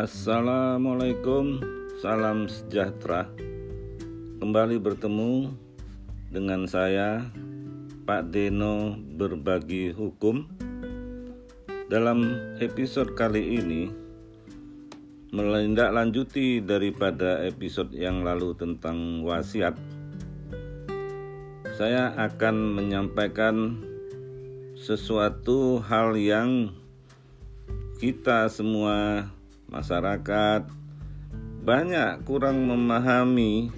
Assalamualaikum, salam sejahtera. Kembali bertemu dengan saya, Pak Deno Berbagi Hukum. Dalam episode kali ini, melindaklanjuti daripada episode yang lalu tentang wasiat, saya akan menyampaikan sesuatu hal yang kita semua masyarakat banyak kurang memahami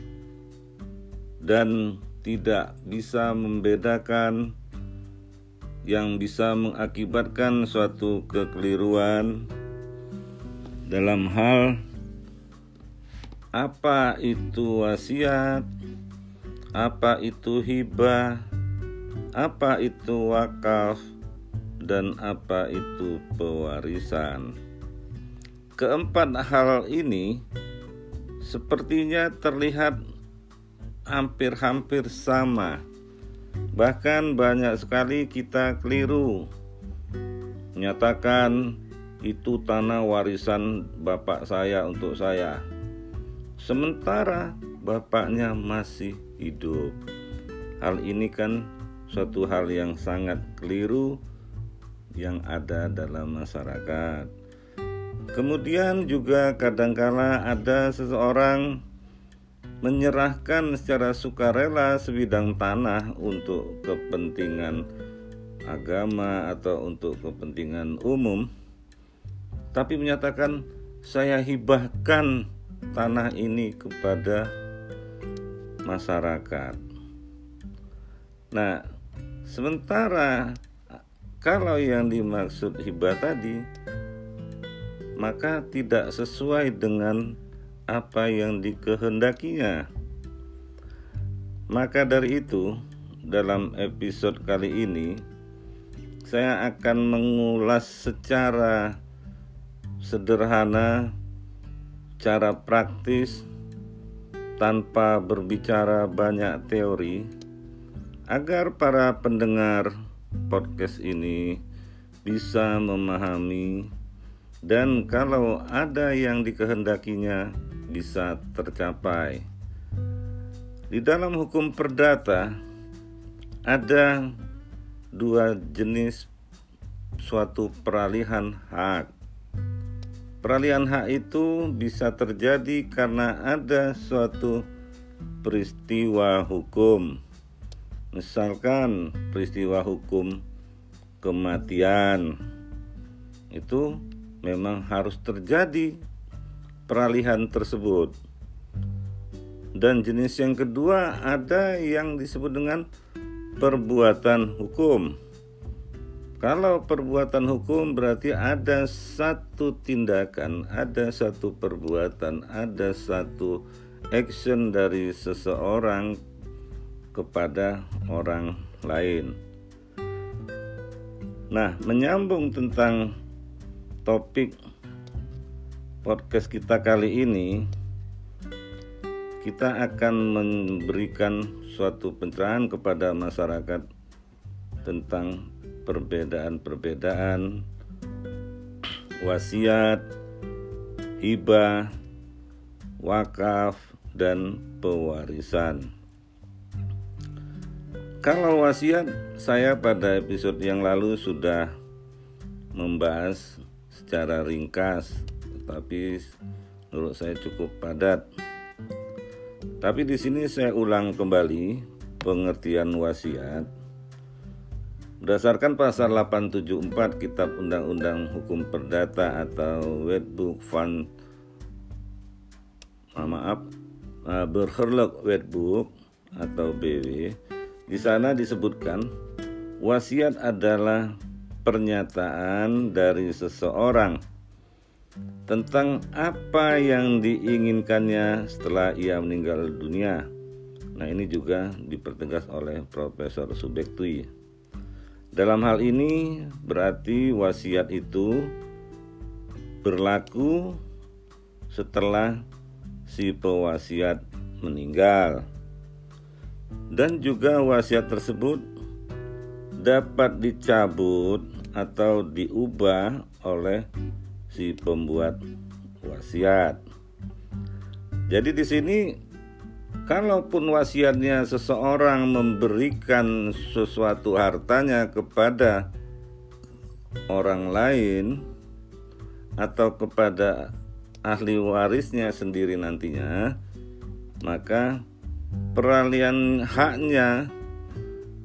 dan tidak bisa membedakan yang bisa mengakibatkan suatu kekeliruan dalam hal apa itu wasiat, apa itu hibah, apa itu wakaf, dan apa itu pewarisan. Keempat hal ini sepertinya terlihat hampir-hampir sama. Bahkan banyak sekali kita keliru menyatakan itu tanah warisan bapak saya untuk saya. Sementara bapaknya masih hidup. Hal ini kan suatu hal yang sangat keliru yang ada dalam masyarakat. Kemudian juga kadangkala ada seseorang menyerahkan secara sukarela sebidang tanah untuk kepentingan agama atau untuk kepentingan umum tapi menyatakan saya hibahkan tanah ini kepada masyarakat. Nah, sementara kalau yang dimaksud hibah tadi maka tidak sesuai dengan apa yang dikehendakinya. Maka dari itu, dalam episode kali ini, saya akan mengulas secara sederhana, cara praktis, tanpa berbicara banyak teori, agar para pendengar podcast ini bisa memahami dan kalau ada yang dikehendakinya bisa tercapai. Di dalam hukum perdata ada dua jenis suatu peralihan hak. Peralihan hak itu bisa terjadi karena ada suatu peristiwa hukum. Misalkan peristiwa hukum kematian itu memang harus terjadi peralihan tersebut. Dan jenis yang kedua ada yang disebut dengan perbuatan hukum. Kalau perbuatan hukum berarti ada satu tindakan, ada satu perbuatan, ada satu action dari seseorang kepada orang lain. Nah, menyambung tentang topik podcast kita kali ini kita akan memberikan suatu pencerahan kepada masyarakat tentang perbedaan-perbedaan wasiat, hibah, wakaf, dan pewarisan. Kalau wasiat, saya pada episode yang lalu sudah membahas secara ringkas, tapi menurut saya cukup padat. Tapi di sini saya ulang kembali pengertian wasiat berdasarkan pasal 874 Kitab Undang-Undang Hukum Perdata atau Wetbook Fund ah, maaf uh, Berherlok Wetbook atau BW di sana disebutkan wasiat adalah pernyataan dari seseorang tentang apa yang diinginkannya setelah ia meninggal dunia. Nah, ini juga dipertegas oleh Profesor Subektui. Dalam hal ini berarti wasiat itu berlaku setelah si pewasiat meninggal. Dan juga wasiat tersebut dapat dicabut atau diubah oleh si pembuat wasiat. Jadi di sini kalaupun wasiatnya seseorang memberikan sesuatu hartanya kepada orang lain atau kepada ahli warisnya sendiri nantinya, maka peralihan haknya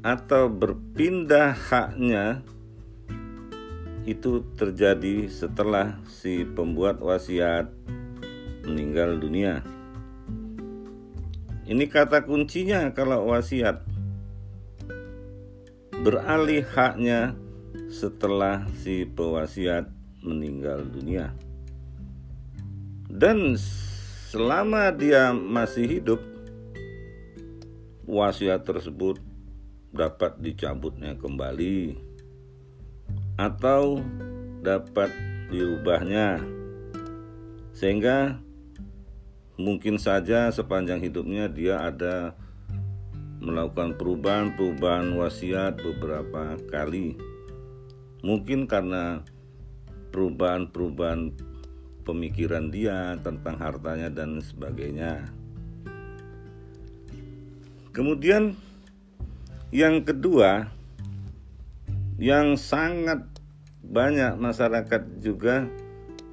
atau berpindah haknya itu terjadi setelah si pembuat wasiat meninggal dunia. Ini kata kuncinya kalau wasiat. Beralih haknya setelah si pewasiat meninggal dunia. Dan selama dia masih hidup, wasiat tersebut dapat dicabutnya kembali atau dapat diubahnya sehingga mungkin saja sepanjang hidupnya dia ada melakukan perubahan-perubahan wasiat beberapa kali mungkin karena perubahan-perubahan pemikiran dia tentang hartanya dan sebagainya. Kemudian yang kedua yang sangat banyak masyarakat juga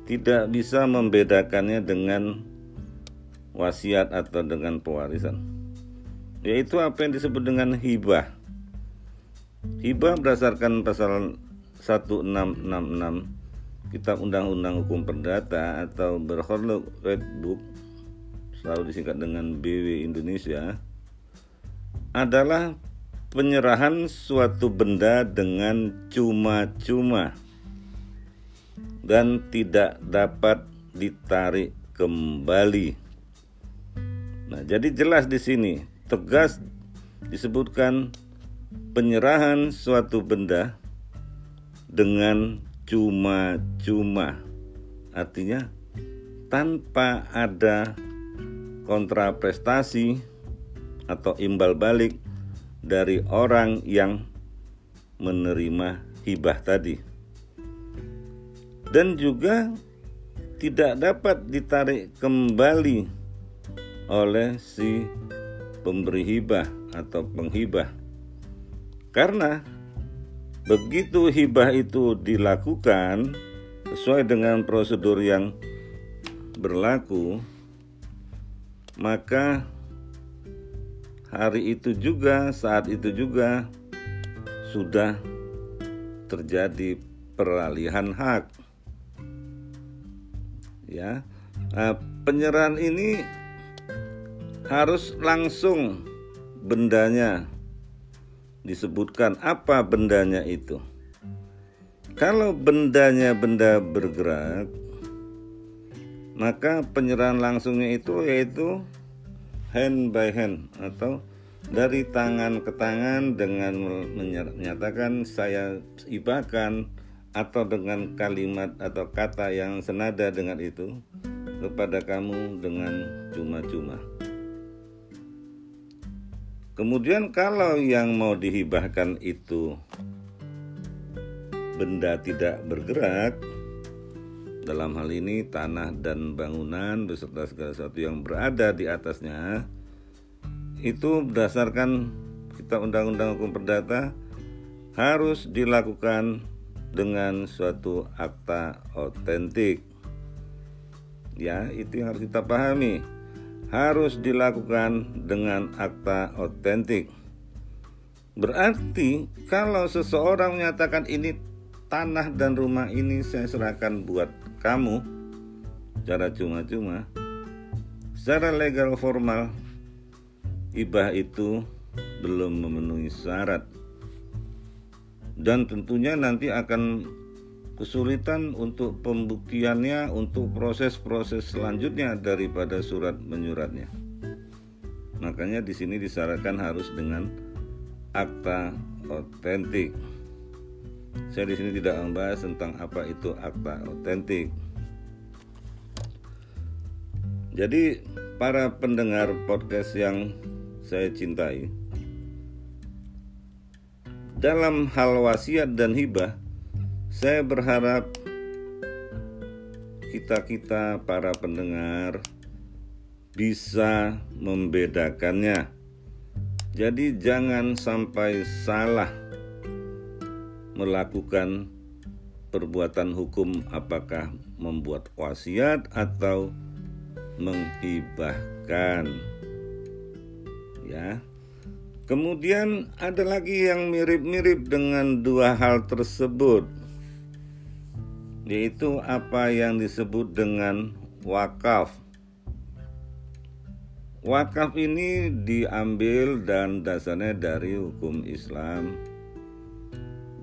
tidak bisa membedakannya dengan wasiat atau dengan pewarisan. Yaitu apa yang disebut dengan hibah. Hibah berdasarkan pasal 1666 Kitab Undang-Undang Hukum Perdata atau Berhorlok Red Book selalu disingkat dengan BW Indonesia adalah penyerahan suatu benda dengan cuma-cuma dan tidak dapat ditarik kembali. Nah, jadi jelas di sini tegas disebutkan penyerahan suatu benda dengan cuma-cuma. Artinya tanpa ada kontraprestasi atau imbal balik dari orang yang menerima hibah tadi. Dan juga tidak dapat ditarik kembali oleh si pemberi hibah atau penghibah. Karena Begitu hibah itu dilakukan sesuai dengan prosedur yang berlaku, maka hari itu juga, saat itu juga sudah terjadi peralihan hak. Ya, nah, penyerahan ini harus langsung bendanya disebutkan apa bendanya itu. Kalau bendanya benda bergerak, maka penyerahan langsungnya itu yaitu hand by hand atau dari tangan ke tangan dengan menyatakan saya ibakan atau dengan kalimat atau kata yang senada dengan itu kepada kamu dengan cuma-cuma. Kemudian kalau yang mau dihibahkan itu benda tidak bergerak dalam hal ini tanah dan bangunan beserta segala sesuatu yang berada di atasnya itu berdasarkan kita undang-undang hukum perdata harus dilakukan dengan suatu akta otentik ya itu yang harus kita pahami harus dilakukan dengan akta otentik. Berarti kalau seseorang menyatakan ini tanah dan rumah ini saya serahkan buat kamu secara cuma-cuma, secara legal formal ibah itu belum memenuhi syarat dan tentunya nanti akan kesulitan untuk pembuktiannya untuk proses-proses selanjutnya daripada surat menyuratnya. Makanya di sini disyaratkan harus dengan akta otentik. Saya di sini tidak membahas tentang apa itu akta otentik. Jadi para pendengar podcast yang saya cintai, dalam hal wasiat dan hibah saya berharap kita-kita para pendengar bisa membedakannya. Jadi jangan sampai salah melakukan perbuatan hukum apakah membuat wasiat atau menghibahkan. Ya. Kemudian ada lagi yang mirip-mirip dengan dua hal tersebut yaitu apa yang disebut dengan wakaf Wakaf ini diambil dan dasarnya dari hukum Islam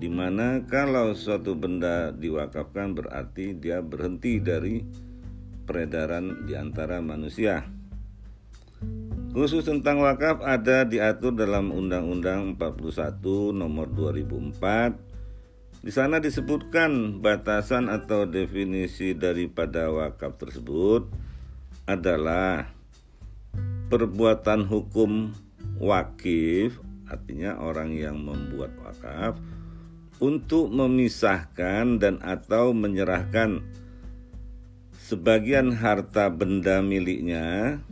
di mana kalau suatu benda diwakafkan berarti dia berhenti dari peredaran di antara manusia. Khusus tentang wakaf ada diatur dalam Undang-Undang 41 nomor 2004. Di sana disebutkan batasan atau definisi daripada wakaf tersebut adalah perbuatan hukum wakif artinya orang yang membuat wakaf untuk memisahkan dan atau menyerahkan sebagian harta benda miliknya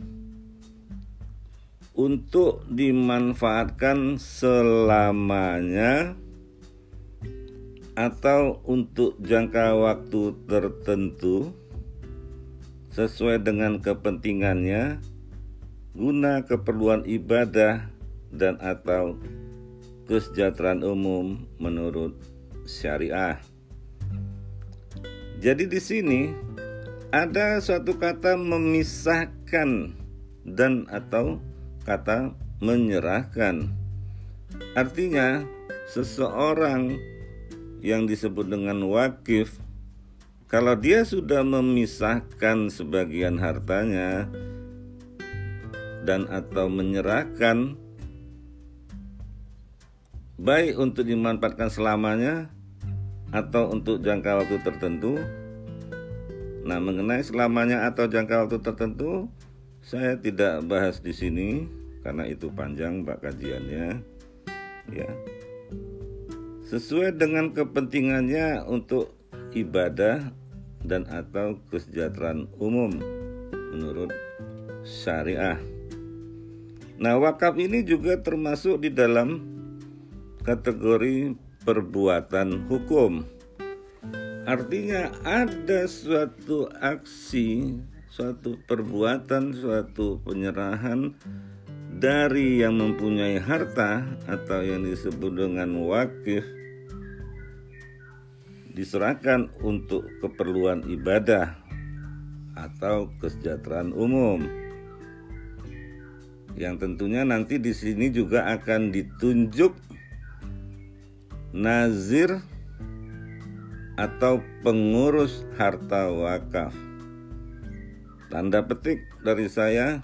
untuk dimanfaatkan selamanya atau untuk jangka waktu tertentu sesuai dengan kepentingannya guna keperluan ibadah dan atau kesejahteraan umum menurut syariah. Jadi di sini ada suatu kata memisahkan dan atau kata menyerahkan. Artinya seseorang yang disebut dengan wakif kalau dia sudah memisahkan sebagian hartanya dan atau menyerahkan baik untuk dimanfaatkan selamanya atau untuk jangka waktu tertentu. Nah, mengenai selamanya atau jangka waktu tertentu, saya tidak bahas di sini karena itu panjang Pak kajiannya. Ya. Sesuai dengan kepentingannya untuk ibadah dan atau kesejahteraan umum menurut syariah. Nah, wakaf ini juga termasuk di dalam kategori perbuatan hukum. Artinya ada suatu aksi, suatu perbuatan, suatu penyerahan dari yang mempunyai harta atau yang disebut dengan wakif diserahkan untuk keperluan ibadah atau kesejahteraan umum yang tentunya nanti di sini juga akan ditunjuk nazir atau pengurus harta wakaf. Tanda petik dari saya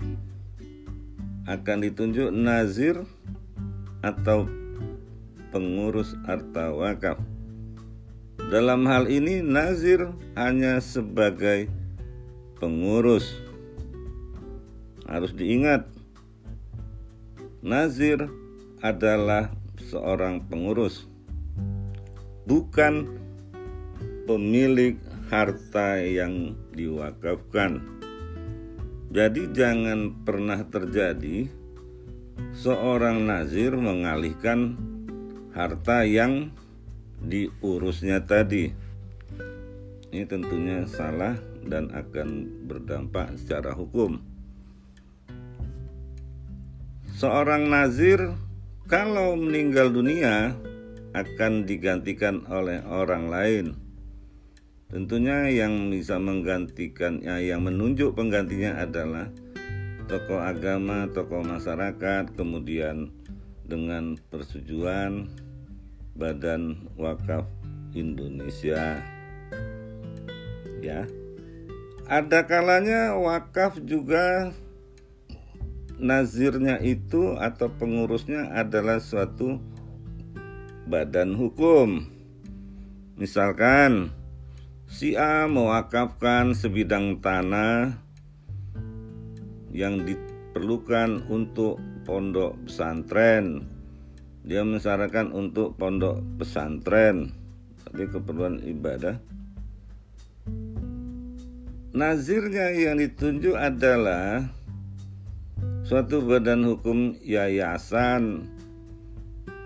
akan ditunjuk nazir atau pengurus harta wakaf. Dalam hal ini nazir hanya sebagai pengurus. Harus diingat Nazir adalah seorang pengurus, bukan pemilik harta yang diwakafkan. Jadi, jangan pernah terjadi seorang nazir mengalihkan harta yang diurusnya tadi. Ini tentunya salah dan akan berdampak secara hukum seorang nazir kalau meninggal dunia akan digantikan oleh orang lain. Tentunya yang bisa menggantikannya, yang menunjuk penggantinya adalah tokoh agama, tokoh masyarakat, kemudian dengan persetujuan Badan Wakaf Indonesia. Ya. Ada kalanya wakaf juga nazirnya itu atau pengurusnya adalah suatu badan hukum. Misalkan si A mewakafkan sebidang tanah yang diperlukan untuk pondok pesantren. Dia mensyaratkan untuk pondok pesantren, tapi keperluan ibadah. nazirnya yang ditunjuk adalah suatu badan hukum yayasan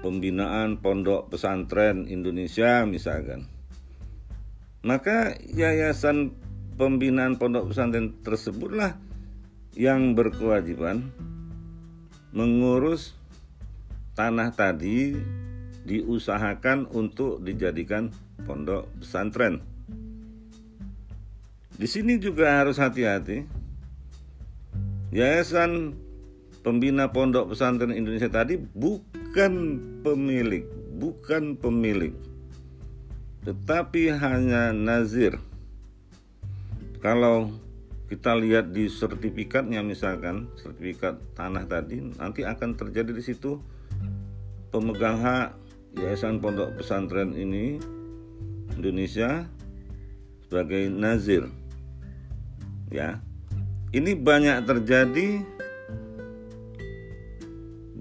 pembinaan pondok pesantren Indonesia misalkan maka yayasan pembinaan pondok pesantren tersebutlah yang berkewajiban mengurus tanah tadi diusahakan untuk dijadikan pondok pesantren. Di sini juga harus hati-hati. Yayasan Pembina Pondok Pesantren Indonesia tadi bukan pemilik, bukan pemilik. Tetapi hanya nazir. Kalau kita lihat di sertifikatnya misalkan, sertifikat tanah tadi nanti akan terjadi di situ pemegang hak Yayasan Pondok Pesantren ini Indonesia sebagai nazir. Ya. Ini banyak terjadi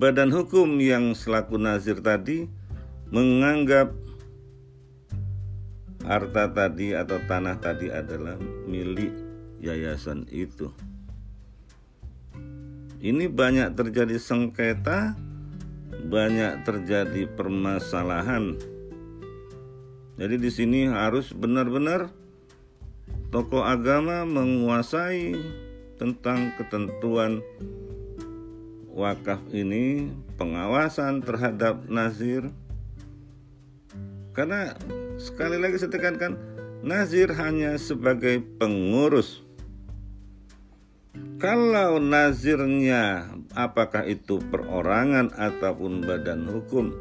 badan hukum yang selaku nazir tadi menganggap harta tadi atau tanah tadi adalah milik yayasan itu. Ini banyak terjadi sengketa banyak terjadi permasalahan. Jadi di sini harus benar-benar tokoh agama menguasai tentang ketentuan wakaf ini, pengawasan terhadap nazir. Karena sekali lagi saya tekankan, nazir hanya sebagai pengurus kalau nazirnya apakah itu perorangan ataupun badan hukum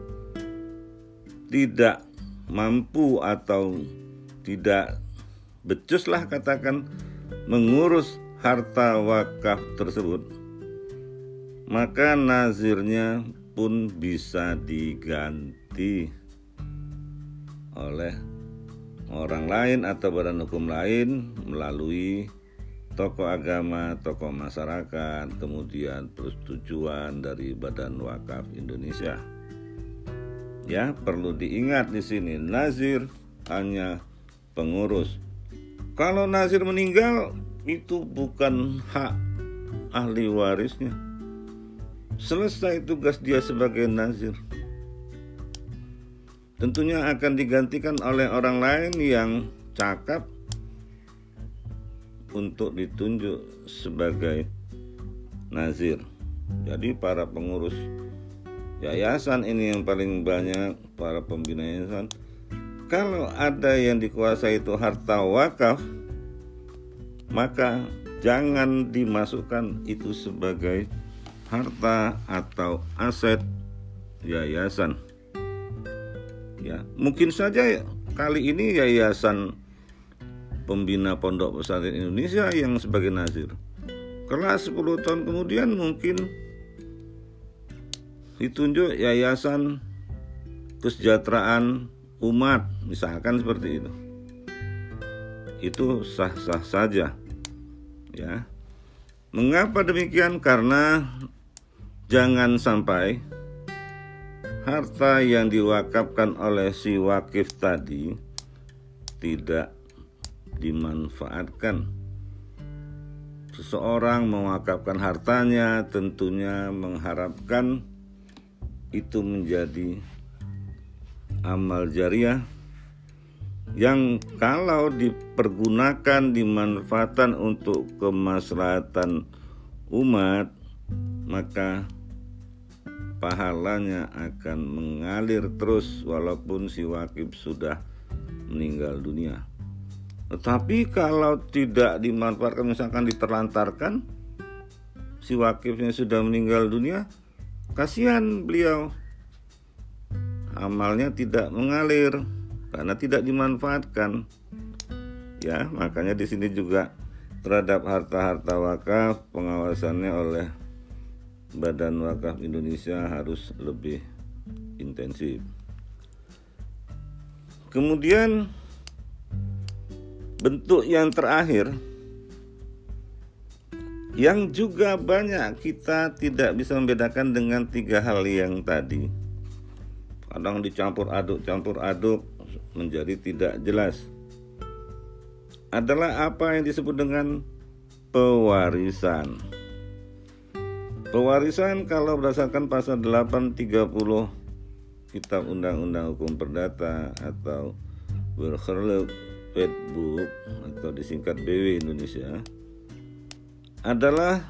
tidak mampu atau tidak becuslah katakan mengurus harta wakaf tersebut maka nazirnya pun bisa diganti oleh orang lain atau badan hukum lain melalui tokoh agama, tokoh masyarakat, kemudian persetujuan dari Badan Wakaf Indonesia. Ya, perlu diingat di sini nazir hanya pengurus. Kalau nazir meninggal itu bukan hak ahli warisnya. Selesai tugas dia sebagai nazir. Tentunya akan digantikan oleh orang lain yang cakap untuk ditunjuk sebagai nazir. Jadi para pengurus yayasan ini yang paling banyak para pembina yayasan kalau ada yang dikuasai itu harta wakaf maka jangan dimasukkan itu sebagai harta atau aset yayasan. Ya, mungkin saja kali ini yayasan pembina pondok pesantren Indonesia yang sebagai nazir. Kelas 10 tahun kemudian mungkin ditunjuk yayasan kesejahteraan umat misalkan seperti itu. Itu sah-sah saja. Ya. Mengapa demikian? Karena jangan sampai harta yang diwakafkan oleh si wakif tadi tidak dimanfaatkan. Seseorang mewakafkan hartanya tentunya mengharapkan itu menjadi amal jariah yang kalau dipergunakan dimanfaatkan untuk kemaslahatan umat maka pahalanya akan mengalir terus walaupun si wakif sudah meninggal dunia. Tetapi kalau tidak dimanfaatkan misalkan diterlantarkan si wakifnya sudah meninggal dunia, kasihan beliau. Amalnya tidak mengalir karena tidak dimanfaatkan. Ya, makanya di sini juga terhadap harta-harta wakaf pengawasannya oleh Badan Wakaf Indonesia harus lebih intensif. Kemudian bentuk yang terakhir yang juga banyak kita tidak bisa membedakan dengan tiga hal yang tadi. Kadang dicampur aduk, campur aduk menjadi tidak jelas. adalah apa yang disebut dengan pewarisan. Pewarisan kalau berdasarkan pasal 830 Kitab Undang-Undang Hukum Perdata atau Burgerlijk Wetboek atau disingkat BW Indonesia adalah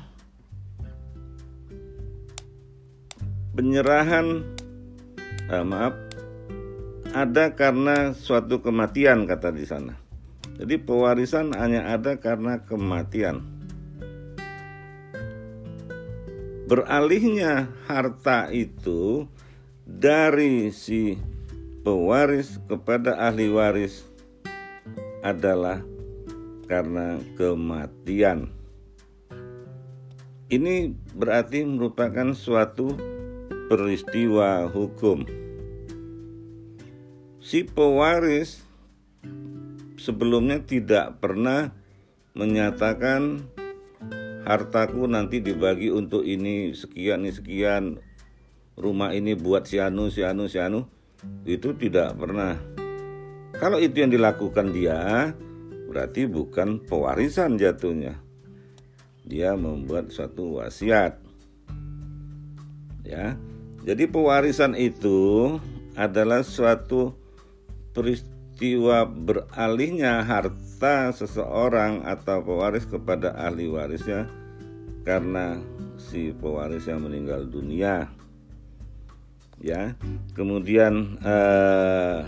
penyerahan eh, maaf ada karena suatu kematian kata di sana. Jadi pewarisan hanya ada karena kematian. Beralihnya harta itu dari si pewaris kepada ahli waris adalah karena kematian. Ini berarti merupakan suatu peristiwa hukum. Si pewaris sebelumnya tidak pernah menyatakan hartaku nanti dibagi untuk ini sekian ini sekian. Rumah ini buat si anu si anu si anu. Itu tidak pernah. Kalau itu yang dilakukan dia berarti bukan pewarisan jatuhnya. Dia membuat suatu wasiat. Ya. Jadi pewarisan itu adalah suatu peristiwa beralihnya harta seseorang atau pewaris kepada ahli warisnya karena si pewarisnya meninggal dunia. Ya kemudian eh,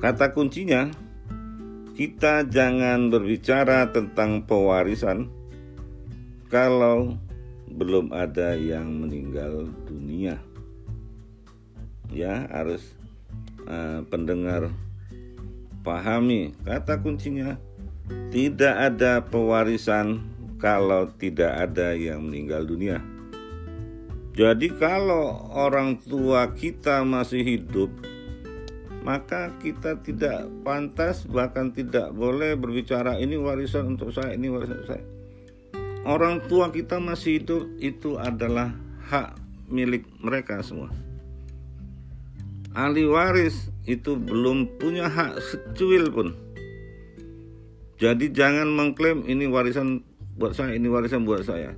kata kuncinya kita jangan berbicara tentang pewarisan kalau belum ada yang meninggal dunia. Ya harus eh, pendengar pahami kata kuncinya tidak ada pewarisan kalau tidak ada yang meninggal dunia jadi kalau orang tua kita masih hidup maka kita tidak pantas bahkan tidak boleh berbicara ini warisan untuk saya, ini warisan untuk saya. Orang tua kita masih hidup itu adalah hak milik mereka semua. Ahli waris itu belum punya hak secuil pun. Jadi jangan mengklaim ini warisan buat saya, ini warisan buat saya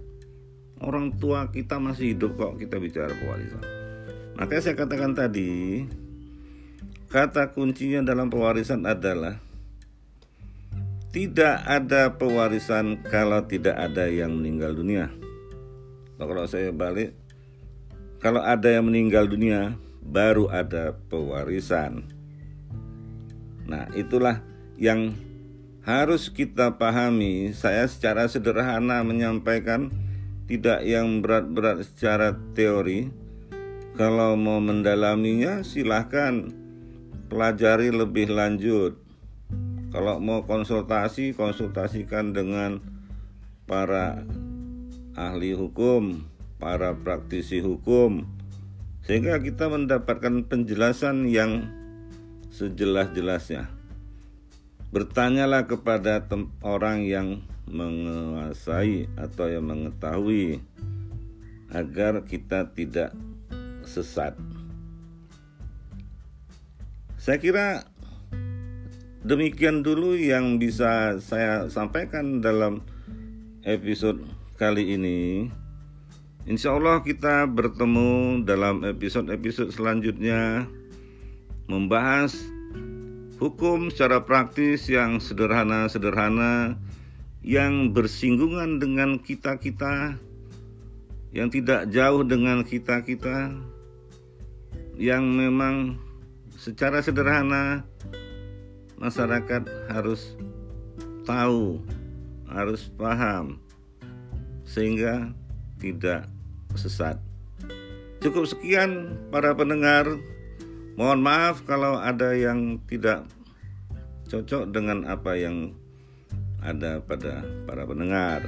orang tua kita masih hidup kok kita bicara pewarisan. Makanya saya katakan tadi, kata kuncinya dalam pewarisan adalah tidak ada pewarisan kalau tidak ada yang meninggal dunia. Kalau saya balik, kalau ada yang meninggal dunia, baru ada pewarisan. Nah, itulah yang harus kita pahami. Saya secara sederhana menyampaikan tidak yang berat-berat secara teori. Kalau mau mendalaminya silahkan pelajari lebih lanjut. Kalau mau konsultasi, konsultasikan dengan para ahli hukum, para praktisi hukum, sehingga kita mendapatkan penjelasan yang sejelas-jelasnya. Bertanyalah kepada orang yang menguasai atau yang mengetahui agar kita tidak sesat. Saya kira demikian dulu yang bisa saya sampaikan dalam episode kali ini. Insya Allah kita bertemu dalam episode-episode selanjutnya membahas hukum secara praktis yang sederhana-sederhana yang bersinggungan dengan kita-kita, yang tidak jauh dengan kita-kita, yang memang secara sederhana masyarakat harus tahu, harus paham, sehingga tidak sesat. Cukup sekian para pendengar. Mohon maaf kalau ada yang tidak cocok dengan apa yang ada pada para pendengar.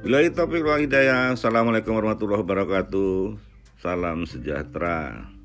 Bila itu topik hidayah. Assalamualaikum warahmatullahi wabarakatuh. Salam sejahtera.